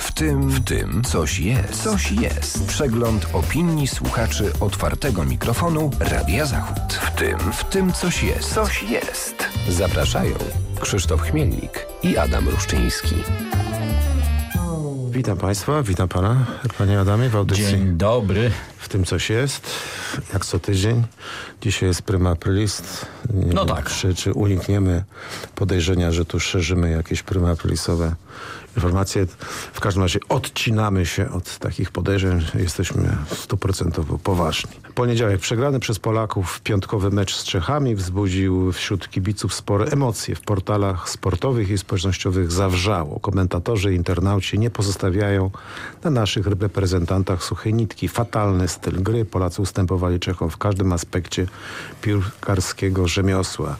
W tym, w tym coś jest. Coś jest. Przegląd opinii słuchaczy otwartego mikrofonu Radia Zachód. W tym, w tym coś jest. Coś jest. Zapraszają Krzysztof Chmielnik i Adam Ruszczyński. Witam Państwa, witam Pana, Panie Adamie, w audycji. Dzień dobry. W tym coś jest, jak co tydzień. Dzisiaj jest prima aprilis. Nie No wiem, tak. Czy, czy unikniemy podejrzenia, że tu szerzymy jakieś prima aprilisowe informacje. W każdym razie odcinamy się od takich podejrzeń. Jesteśmy stuprocentowo poważni. Poniedziałek przegrany przez Polaków piątkowy mecz z Czechami wzbudził wśród kibiców spore emocje. W portalach sportowych i społecznościowych zawrzało. Komentatorzy i internauci nie pozostawiają na naszych reprezentantach suchej nitki. Fatalny styl gry. Polacy ustępowali Czechom w każdym aspekcie piłkarskiego rzemiosła.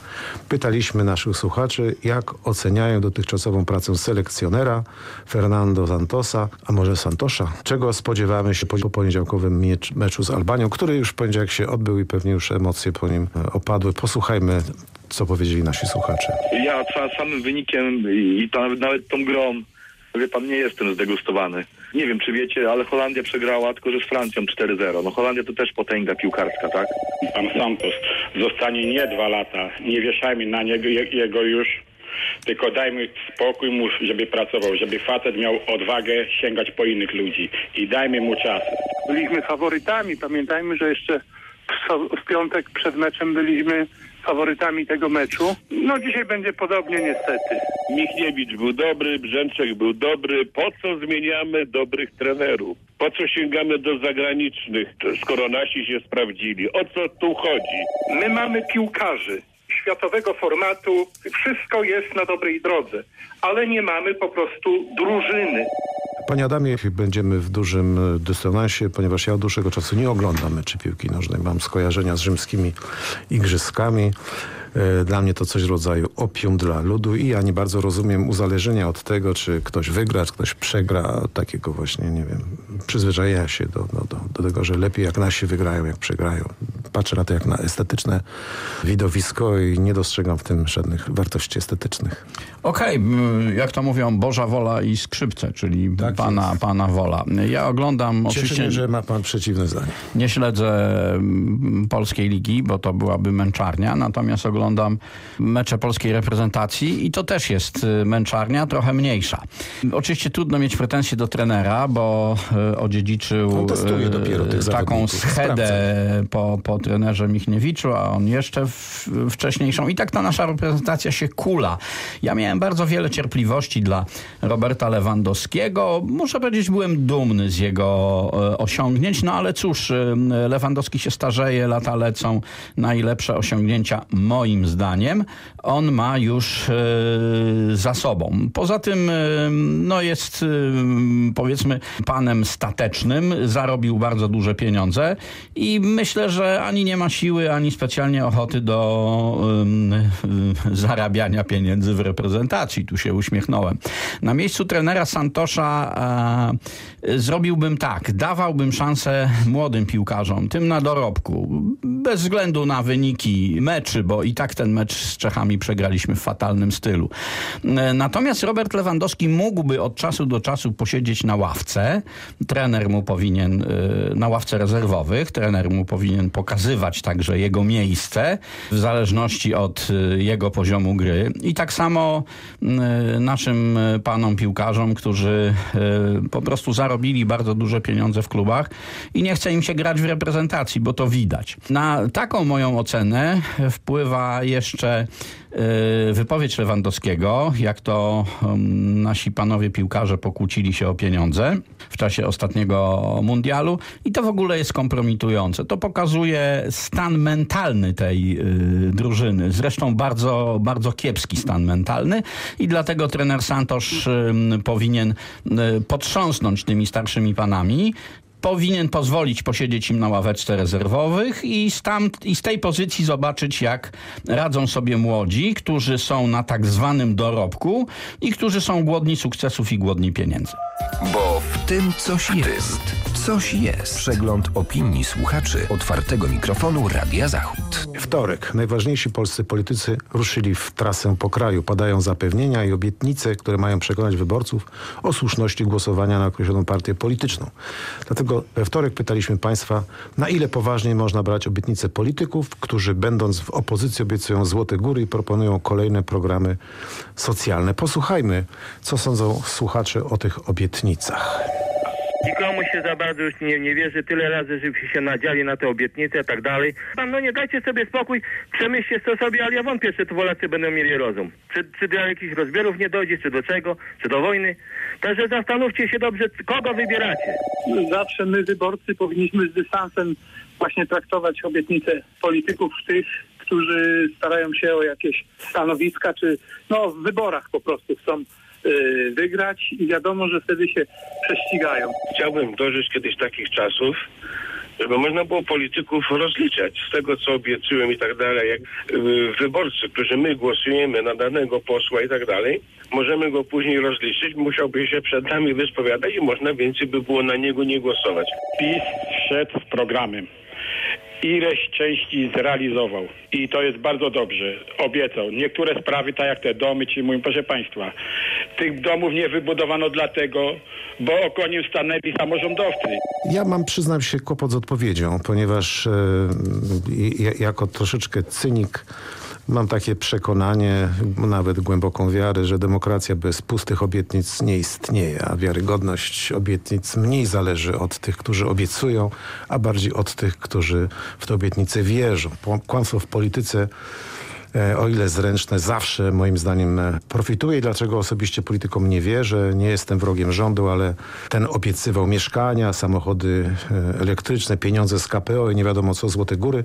Pytaliśmy naszych słuchaczy, jak oceniają dotychczasową pracę selekcjonera Fernando Santosa, a może Santosza. Czego spodziewamy się po, po poniedziałkowym meczu z Albanią, który już w poniedziałek się odbył i pewnie już emocje po nim e, opadły. Posłuchajmy, co powiedzieli nasi słuchacze. Ja samym wynikiem i nawet tą grą, wie pan, nie jestem zdegustowany. Nie wiem, czy wiecie, ale Holandia przegrała tylko, że z Francją 4-0. No Holandia to też potęga piłkarska, tak? Pan Santos zostanie nie dwa lata. Nie wieszajmy na niego je, jego już. Tylko dajmy spokój mu, żeby pracował, żeby facet miał odwagę sięgać po innych ludzi. I dajmy mu czas. byliśmy faworytami. Pamiętajmy, że jeszcze w, so- w piątek przed meczem byliśmy faworytami tego meczu. No dzisiaj będzie podobnie niestety. Michniewicz był dobry, Brzęczek był dobry. Po co zmieniamy dobrych trenerów? Po co sięgamy do zagranicznych, skoro nasi się sprawdzili? O co tu chodzi? My mamy piłkarzy światowego formatu. Wszystko jest na dobrej drodze, ale nie mamy po prostu drużyny. Panie Adamie, będziemy w dużym dysonansie, ponieważ ja od dłuższego czasu nie oglądam meczy piłki nożnej. Mam skojarzenia z rzymskimi igrzyskami. E, Dla mnie to coś w rodzaju opium dla ludu i ja nie bardzo rozumiem uzależnienia od tego, czy ktoś wygra, czy ktoś przegra. Takiego właśnie, nie wiem, przyzwyczajenia się do, do, do tego, że lepiej jak nasi wygrają, jak przegrają. Patrzę na to jak na estetyczne widowisko i nie dostrzegam w tym żadnych wartości estetycznych. Okej, m, jak to mówią, Boża wola i skrzypce, czyli Tak pana, jest. pana wola. Ja oglądam Cieszy oczywiście, mnie, że ma pan przeciwne zdanie. nie śledzę polskiej ligi, bo to byłaby męczarnia, natomiast oglądam mecze polskiej reprezentacji i to też jest y, męczarnia, trochę mniejsza. Oczywiście trudno mieć pretensje do trenera, bo y, odziedziczył testuje y, taką schedę po, po trenerze Michniewiczu, a on jeszcze wcześniejszą. I tak ta nasza reprezentacja się kula. Ja miałem bardzo wiele cierpliwości dla Roberta Lewandowskiego. Muszę powiedzieć, byłem dumny z jego e, osiągnięć, no ale cóż, e, Lewandowski się starzeje, lata lecą, najlepsze osiągnięcia moim zdaniem. On ma już e, za sobą. Poza tym, no jest powiedzmy panem statecznym, zarobił bardzo duże pieniądze i myślę, że ani nie ma siły, ani specjalnie ochoty do zarabiania pieniędzy w reprezentacji. Tu się uśmiechnąłem. Na miejscu trenera Santosza e, zrobiłbym tak. Dawałbym szansę młodym piłkarzom, tym na dorobku. Bez względu na wyniki meczy, bo i tak ten mecz z Czechami przegraliśmy w fatalnym stylu. E, Natomiast Robert Lewandowski mógłby od czasu do czasu posiedzieć na ławce. Trener mu powinien, y, na ławce rezerwowych, trener mu powinien pokazywać także jego miejsce w zależności od y, jego poziomu gry. I tak samo naszym y, panom piłkarzom, którzy y, po prostu zarobili bardzo duże pieniądze w klubach i nie chce im się grać w reprezentacji, bo to widać. Na taką moją ocenę wpływa jeszcze y, wypowiedź Lewandowskiego, jak to nasi panowie piłkarze pokłócili się o pieniądze w czasie ostatniego mundialu i to w ogóle jest kompromitujące. To pokazuje stan mentalny tej y, drużyny. Zresztą bardzo, bardzo kiepski stan mentalny i dlatego trener Santosz powinien y, potrząsnąć tymi starszymi panami powinien pozwolić posiedzieć im na ławeczce rezerwowych i z, tam, i z tej pozycji zobaczyć, jak radzą sobie młodzi, którzy są na tak zwanym dorobku i którzy są głodni sukcesów i głodni pieniędzy. Bo w tym coś jest. Coś jest. Przegląd opinii słuchaczy otwartego mikrofonu Radia Zachód. Wtorek. Najważniejsi polscy politycy ruszyli w trasę po kraju. Padają zapewnienia i obietnice, które mają przekonać wyborców o słuszności głosowania na określoną partię polityczną. Dlatego we wtorek pytaliśmy Państwa, na ile poważnie można brać obietnice polityków, którzy będąc w opozycji obiecują złote góry i proponują kolejne programy socjalne. Posłuchajmy, co sądzą słuchacze o tych obietnicach. Nikomu się za bardzo już nie, nie wierzy. Tyle razy, że się nadziali na te obietnice i tak dalej. Pan, no nie dajcie sobie spokój, przemyślcie to sobie, ale ja wątpię, czy to Polacy będą mieli rozum. Czy, czy do jakichś rozbiorów nie dojdzie, czy do czego, czy do wojny. Także zastanówcie się dobrze, kogo wybieracie. Zawsze my, wyborcy, powinniśmy z dystansem właśnie traktować obietnice polityków tych, którzy starają się o jakieś stanowiska, czy no w wyborach po prostu chcą wygrać i wiadomo, że wtedy się prześcigają. Chciałbym dożyć kiedyś takich czasów, żeby można było polityków rozliczać z tego, co obiecują i tak dalej. Jak y, wyborcy, którzy my głosujemy na danego posła i tak dalej, możemy go później rozliczyć, musiałby się przed nami wyspowiadać i można więcej by było na niego nie głosować. PiS szedł z programem. Ileś części zrealizował i to jest bardzo dobrze. Obiecał. Niektóre sprawy, tak jak te domy, ci mówią, proszę Państwa, tych domów nie wybudowano dlatego, bo oko nim stanęli samorządowcy. Ja mam, przyznam się, kłopot z odpowiedzią, ponieważ i- jako troszeczkę cynik mam takie przekonanie, nawet głęboką wiarę, że demokracja bez pustych obietnic nie istnieje, a wiarygodność obietnic mniej zależy od tych, którzy obiecują, a bardziej od tych, którzy w te obietnice wierzą. Kłamstwo w polityce o ile zręczne, zawsze moim zdaniem e, profituje. I dlaczego osobiście politykom nie wierzę? Nie jestem wrogiem rządu, ale ten obiecywał mieszkania, samochody e, elektryczne, pieniądze z KPO i nie wiadomo co, Złote Góry.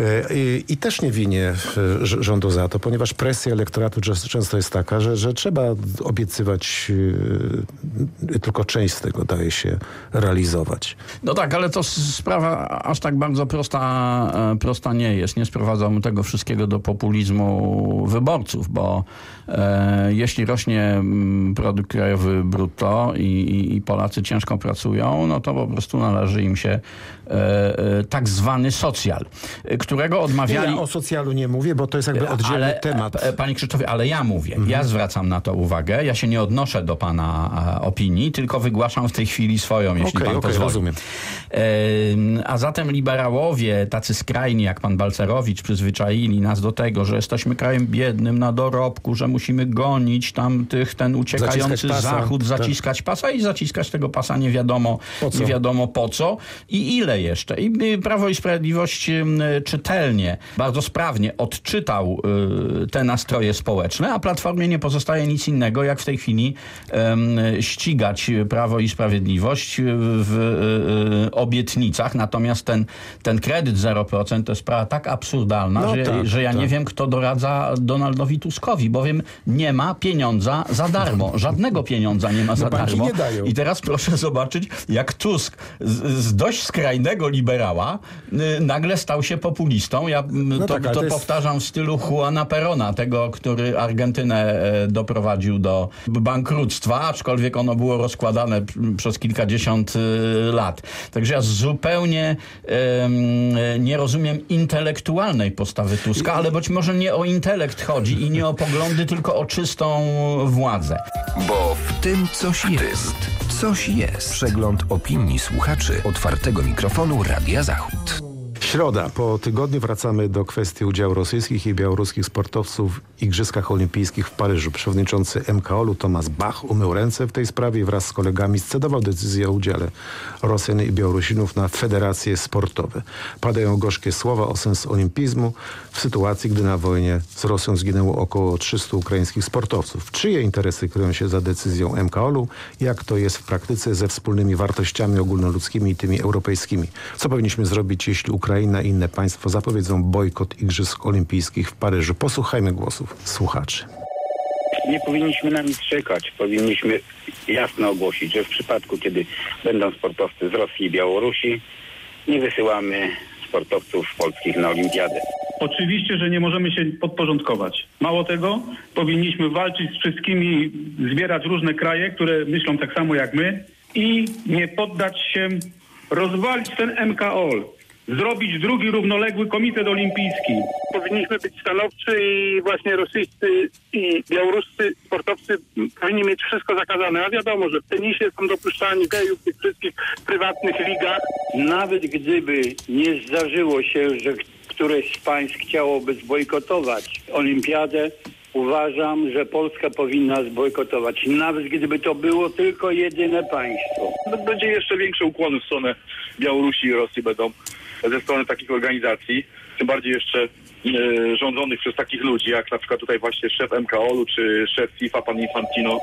E, I, i też nie winię e, rz- rządu za to, ponieważ presja elektoratu często jest taka, że, że trzeba obiecywać, e, tylko część z tego daje się realizować. No tak, ale to sprawa aż tak bardzo prosta, e, prosta nie jest. Nie sprowadzamy tego wszystkiego do populizmu wyborców, bo e, jeśli rośnie mm, produkt krajowy brutto i, i, Polacy ciężko pracują, no to po prostu należy im się tak zwany socjal, e, którego odmawiali... Ja o socjalu nie mówię, bo to jest jakby oddzielny ale, temat. e, Panie Krzysztofie, ale ja mówię, ja zwracam na to uwagę, ja się nie odnoszę do pana e, opinii, tylko wygłaszam w tej chwili swoją, jeśli Okej, pan okej, pozwoli. rozumiem. Em, A zatem liberałowie, tacy skrajni jak pan Balcerowicz, przyzwyczaili nas do tego, że jesteśmy krajem biednym na dorobku, że musimy gonić tam tych, ten uciekający Zaciskać pasa, zachód, tak. zaciskać pasa i zaciskać tego pasa nie wiadomo, Po co? nie wiadomo po co i ile jeszcze. I y, Prawo i Sprawiedliwość em, czytelnie, bardzo sprawnie odczytał y, te nastroje społeczne, a Platformie nie pozostaje nic innego, jak w tej chwili ścigać Prawo i Sprawiedliwość w y, y, obietnicach. Natomiast ten, ten kredyt 0% to jest sprawa tak absurdalna, No że, tak, że ja tak. nie wiem, kto doradza Donaldowi Tuskowi, bowiem nie ma pieniądza za darmo. Żadnego pieniądza nie ma za banki darmo. I teraz proszę zobaczyć, jak Tusk z, z dość skrajnego liberała y, nagle stał się populistą. Ja y, to, tak, to jest- powtarzam w stylu Juana Perona, tego, który Argentynę e, doprowadził do bankructwa, aczkolwiek ono było rozkładane przez kilkadziesiąt y, lat. Także ja zupełnie em, nie rozumiem intelektualnej postawy Tuska, ale być może nie o intelekt chodzi i nie o poglądy, tylko o czystą władzę. Bo w tym coś jest. Coś jest. Przegląd opinii słuchaczy otwartego mikrofonu Radia Zachód. Środa. Po tygodniu wracamy do kwestii udziału rosyjskich i białoruskich sportowców w Igrzyskach Olimpijskich w Paryżu. Przewodniczący MKOL-u Tomasz Bach umył ręce w tej sprawie i wraz z kolegami scedował decyzję o udziale Rosjan i Białorusinów na federacje sportowe. Padają gorzkie słowa o sens olimpizmu sytuacji, gdy na wojnie z Rosją zginęło około 300 ukraińskich sportowców. Czyje interesy kryją się za decyzją MKOL-u? Jak to jest w praktyce ze wspólnymi wartościami ogólnoludzkimi i tymi europejskimi? Co powinniśmy zrobić, jeśli Ukraina i inne państwo zapowiedzą bojkot Igrzysk Olimpijskich w Paryżu. Posłuchajmy głosów słuchaczy. Nie powinniśmy na nic czekać. Powinniśmy jasno ogłosić, że w przypadku, kiedy będą sportowcy z Rosji i Białorusi, nie wysyłamy sportowców polskich na olimpiadę. Oczywiście, że nie możemy się podporządkować. Mało tego, powinniśmy walczyć z wszystkimi, zbierać różne kraje, które myślą tak samo jak my i nie poddać się, rozwalić ten MKOL, zrobić drugi równoległy komitet olimpijski. Powinniśmy być stanowczy i właśnie rosyjscy i białoruscy sportowcy powinni mieć wszystko zakazane. A wiadomo, że w tenisie są dopuszczani gejów w tych wszystkich prywatnych ligach. Nawet gdyby nie zdarzyło się, że któreś z państw chciałoby zbojkotować olimpiadę, uważam, że Polska powinna zbojkotować. Nawet gdyby to było tylko jedyne państwo. Będzie jeszcze większe ukłony w stronę Białorusi i Rosji będą ze strony takich organizacji, tym bardziej jeszcze e, rządzonych przez takich ludzi, jak na przykład tutaj właśnie szef MKOL-u czy szef FIFA, pan Infantino.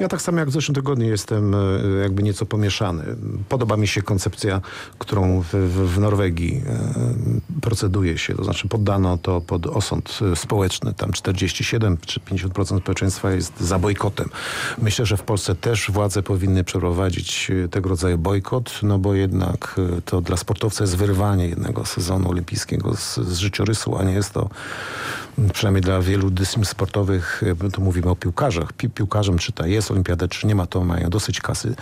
Ja tak samo jak w zeszłym tygodniu jestem e, jakby nieco pomieszany. Podoba mi się koncepcja, którą w, w, Norwegii e, proceduje się, to znaczy poddano to pod osąd e, społeczny. Tam 47 czy 50% społeczeństwa jest za bojkotem. Myślę, że w Polsce też władze powinny przeprowadzić tego rodzaju bojkot, no bo jednak to dla sportowca jest wyrwanie jednego sezonu olimpijskiego z, z życiorysu, a nie jest to przynajmniej dla wielu dyscyplin sportowych, tu mówimy o piłkarzach, Pi piłkarzem czy ta jest olimpiada, czy nie ma, to mają dosyć kasy.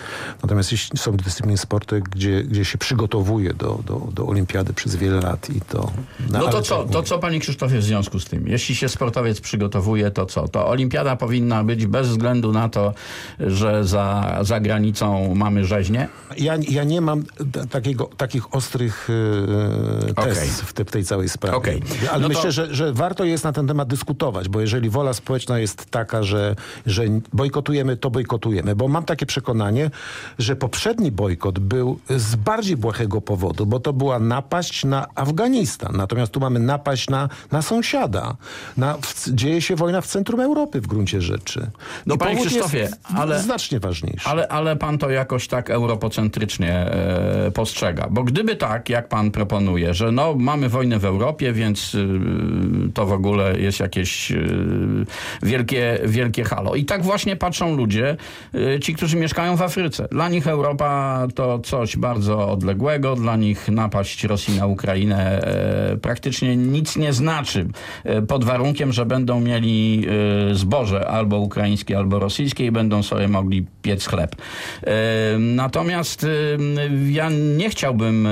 Natomiast jeśli są dyscypliny sporty, gdzie, gdzie się przygotowuje do, do, do olimpiady przez wiele lat i to... No to ale co, to mówię. co panie Krzysztofie w związku z tym? Jeśli się sportowiec przygotowuje, to co? To olimpiada powinna być bez względu na to, że za, za granicą mamy rzeźnie? Ja, ja nie mam takiego, takich ostrych e, Okej. tez w, te, w tej całej sprawie. Okej. Ale No to- myślę, że, że warto jest na ten temat dyskutować, bo jeżeli wola społeczna jest taka, że, że bojkotujemy, to bojkotujemy. Bo mam takie przekonanie, że poprzedni bojkot był z bardziej błahego powodu, bo to była napaść na Afganistan. Natomiast tu mamy napaść na, na sąsiada. Na, w, dzieje się wojna w centrum Europy w gruncie rzeczy. No, I panie Krzysztofie, jest ale- znacznie ważniejszy. Ale, ale pan to jakoś tak europocentrycznie e, postrzega. Bo gdyby tak, jak pan proponuje, że no mamy wojnę w Europie, więc y, to w ogóle jest jakieś y, wielkie, wielkie halo. I tak właśnie patrzą ludzie, y, ci, którzy mieszkają w Afryce. Dla nich Europa to coś bardzo odległego, dla nich napaść Rosji na Ukrainę e, praktycznie nic nie znaczy. E, pod warunkiem, że będą mieli e, zboże albo ukraińskie, albo rosyjskie i będą sobie mogli piec chleb. Natomiast ja nie chciałbym,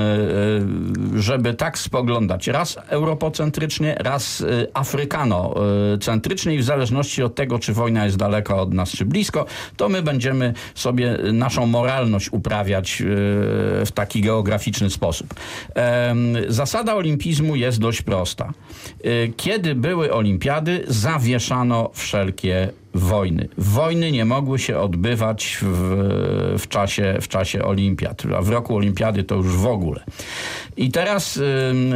żeby tak spoglądać. Raz europocentrycznie, raz e, afrykanocentryczny i w zależności od tego, czy wojna jest daleko od nas, czy blisko, to my będziemy sobie naszą moralność uprawiać e, w taki geograficzny sposób. Zasada olimpizmu jest dość prosta. E, Kiedy były olimpiady, zawieszano wszelkie wojny. Wojny nie mogły się odbywać w, w, czasie, w czasie olimpiad, a w roku olimpiady to już w ogóle. I teraz,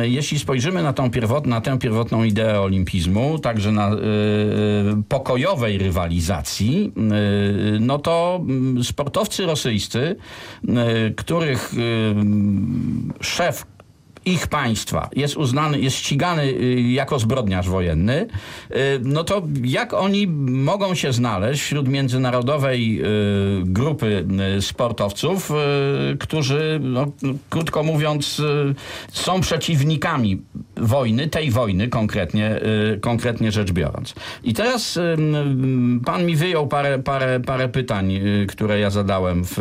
jeśli spojrzymy na, tą pierwot, na tę pierwotną ideę olimpizmu, także na y, y, pokojowej rywalizacji, y, no to sportowcy rosyjscy, y, których szef ich państwa jest uznany, jest ścigany y, jako zbrodniarz wojenny, y, no to jak oni mogą się znaleźć wśród międzynarodowej y, grupy sportowców, którzy, no, krótko mówiąc, są przeciwnikami wojny, tej wojny konkretnie, konkretnie rzecz biorąc. I teraz pan mi wyjął parę, parę, parę pytań, które ja zadałem w,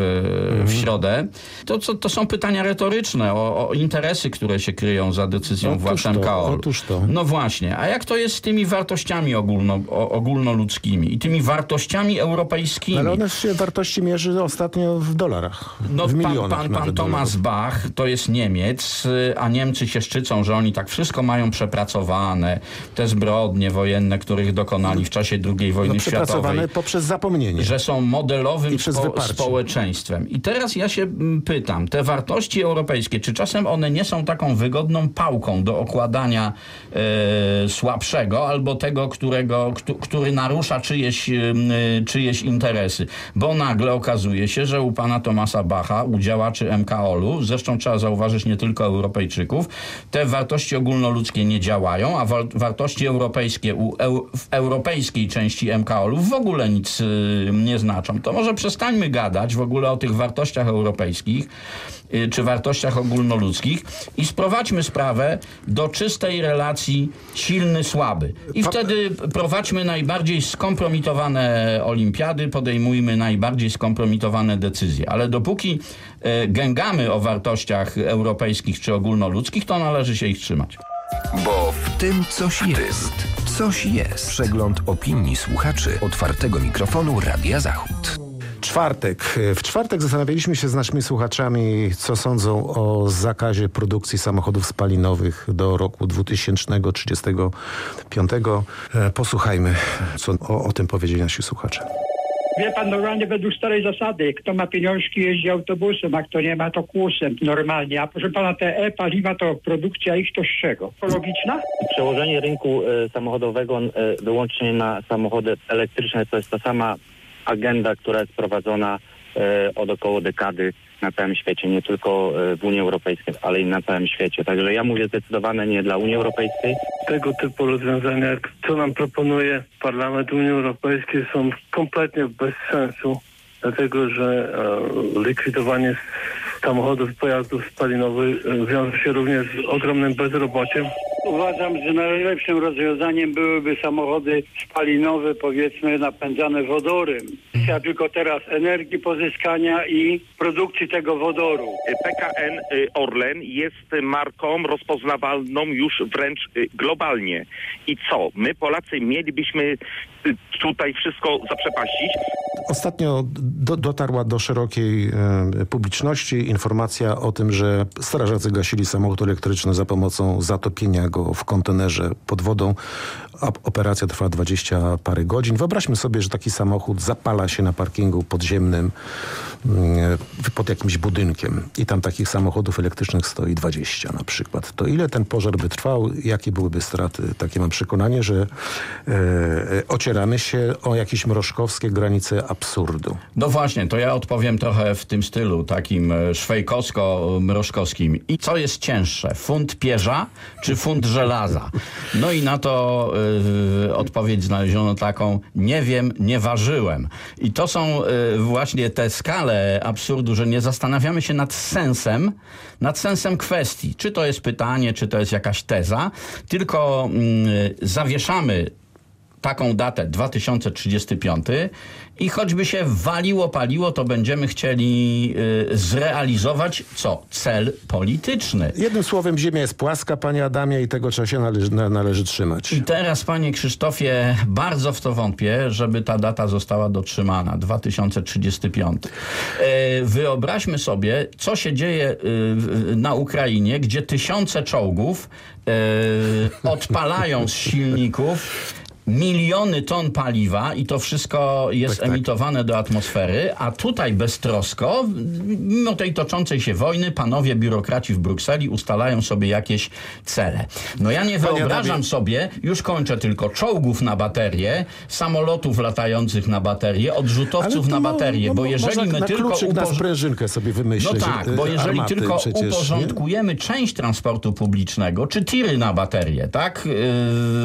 w środę. To, to, to są pytania retoryczne o, o interesy, które się kryją za decyzją Otóż władz MKOL. otóż to. No właśnie, a jak to jest z tymi wartościami ogólno, ogólnoludzkimi i tymi wartościami europejskimi? Ale one się wartości mierzy ostatnio w dolarach. No, w pan, milionach pan, pan nawet Thomas. Bach to jest Niemiec, y, a Niemcy się szczycą, że oni tak wszystko mają przepracowane. Te zbrodnie wojenne, których dokonali w czasie II wojny No, światowej przepracowane poprzez zapomnienie. że są modelowym spo, społeczeństwem. I teraz ja się mm, pytam, te wartości europejskie, czy czasem one nie są taką taką wygodną pałką do okładania e, słabszego albo tego, którego, któ, który narusza czyjeś, e, czyjeś interesy. Bo nagle okazuje się, że u pana Tomasa Bacha, u działaczy MKOL-u, zresztą trzeba zauważyć nie tylko Europejczyków, te wartości ogólnoludzkie nie działają, a wa wartości europejskie u, w europejskiej części MKOL-u w ogóle nic y, nie znaczą. To może przestańmy gadać w ogóle o tych wartościach europejskich y, czy wartościach ogólnoludzkich i sprowadźmy sprawę do czystej relacji silny-słaby. I wtedy prowadźmy najbardziej skompromitowane olimpiady, podejmujmy najbardziej skompromitowane decyzje. Ale dopóki y, gęgamy o wartościach europejskich czy ogólnoludzkich, to należy się ich trzymać. Bo w tym coś jest. Coś jest. Przegląd opinii słuchaczy otwartego mikrofonu Radia Zachód. Czwartek. W czwartek zastanawialiśmy się z naszymi słuchaczami, co sądzą o zakazie produkcji samochodów spalinowych do roku 2035. E, Posłuchajmy, co o, o tym powiedzieli nasi słuchacze. Wie pan, normalnie według starej zasady, kto ma pieniążki jeździ autobusem, a kto nie ma to kłusem normalnie. A proszę pana, te e-paliwa to produkcja ich to z czego? Ekologiczna? Przełożenie rynku e, samochodowego e, wyłącznie na samochody elektryczne to jest ta sama agenda, która jest prowadzona e, od około dekady na całym świecie, nie tylko e, w Unii Europejskiej, ale i na całym świecie. Także ja mówię zdecydowane nie dla Unii Europejskiej. Tego typu rozwiązania, co nam proponuje Parlament Unii Europejskiej są kompletnie bez sensu, dlatego że e, likwidowanie samochodów, pojazdów spalinowych wiąże się również z ogromnym bezrobociem. Uważam, że najlepszym rozwiązaniem byłyby samochody spalinowe, powiedzmy napędzane wodorem. Ja tylko teraz energii pozyskania i produkcji tego wodoru. PKN y, Orlen jest marką rozpoznawalną już wręcz y, globalnie. I co? My Polacy mielibyśmy tutaj wszystko zaprzepaścić? Ostatnio do, dotarła do szerokiej e, publiczności informacja o tym, że strażacy gasili samochód elektryczny za pomocą zatopienia go w kontenerze pod wodą. Operacja trwa 20 parę godzin. Wyobraźmy sobie, że taki samochód zapala się na parkingu podziemnym mm, pod jakimś budynkiem i tam takich samochodów elektrycznych stoi 20 na przykład. To ile ten pożar by trwał? Jakie byłyby straty? Takie mam przekonanie, że e, e, ocieramy się o jakieś mrożkowskie granice absurdu. No właśnie, to ja odpowiem trochę w tym stylu, takim e, szwejkowsko-mrożkowskim. I co jest cięższe, funt pierza czy funt żelaza? No i na to y, odpowiedź znaleziono taką, nie wiem, nie ważyłem. I to są y, właśnie te skale absurdu, że nie zastanawiamy się nad sensem, nad sensem kwestii. Czy to jest pytanie, czy to jest jakaś teza, tylko y, zawieszamy taką datę 2035 i choćby się waliło, paliło, to będziemy chcieli y, zrealizować co? Cel polityczny. Jednym słowem, Ziemia jest płaska, panie Adamie, i tego trzeba się należy, na, należy trzymać. I teraz, panie Krzysztofie, bardzo w to wątpię, żeby ta data została dotrzymana 2035. E, wyobraźmy sobie, co się dzieje y, na Ukrainie, gdzie tysiące czołgów e, odpalają z silników miliony ton paliwa i to wszystko jest emitowane do atmosfery, a tutaj beztrosko, mimo tej toczącej się wojny, panowie biurokraci w Brukseli ustalają sobie jakieś cele. No ja nie Panie wyobrażam Adamie- sobie, już kończę tylko, czołgów na baterie, samolotów latających na baterie, odrzutowców na baterie, no, bo mo- jeżeli my na tylko kluczyk na sprężynkę sobie wymyślić. no tak, bo y, jeżeli armaty tylko przecież, nie? uporządkujemy część transportu publicznego, czy tiry na baterie, tak,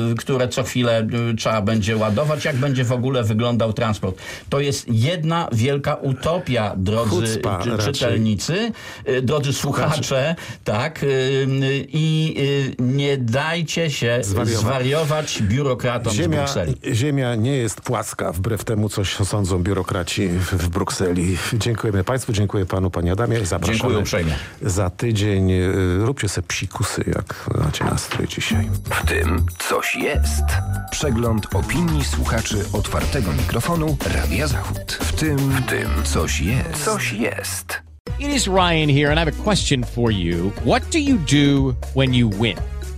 yy, które co chwilę yy, trzeba będzie ładować, jak będzie w ogóle wyglądał transport. To jest jedna wielka utopia, drodzy Chucpa czy, raczej. czytelnicy, yy, drodzy słuchacze, tak, yy, i yy, nie dajcie się Zwariować. zwariować biurokratom z Ziemia, Brukseli. ziemia nie jest płaska, wbrew temu, co sądzą biurokraci w, w Brukseli. Dziękujemy Państwu, dziękuję Panu, Panie Adamie. Zapraszamy Dziękuję uprzejmie. Za tydzień y, róbcie sobie psikusy, jak macie nastrój dzisiaj. W tym coś jest. Przegląd opinii słuchaczy otwartego mikrofonu Radia Zachód. W tym, w tym coś jest. Coś jest. It is Ryan here, and I have a question for you. What do you do when you win?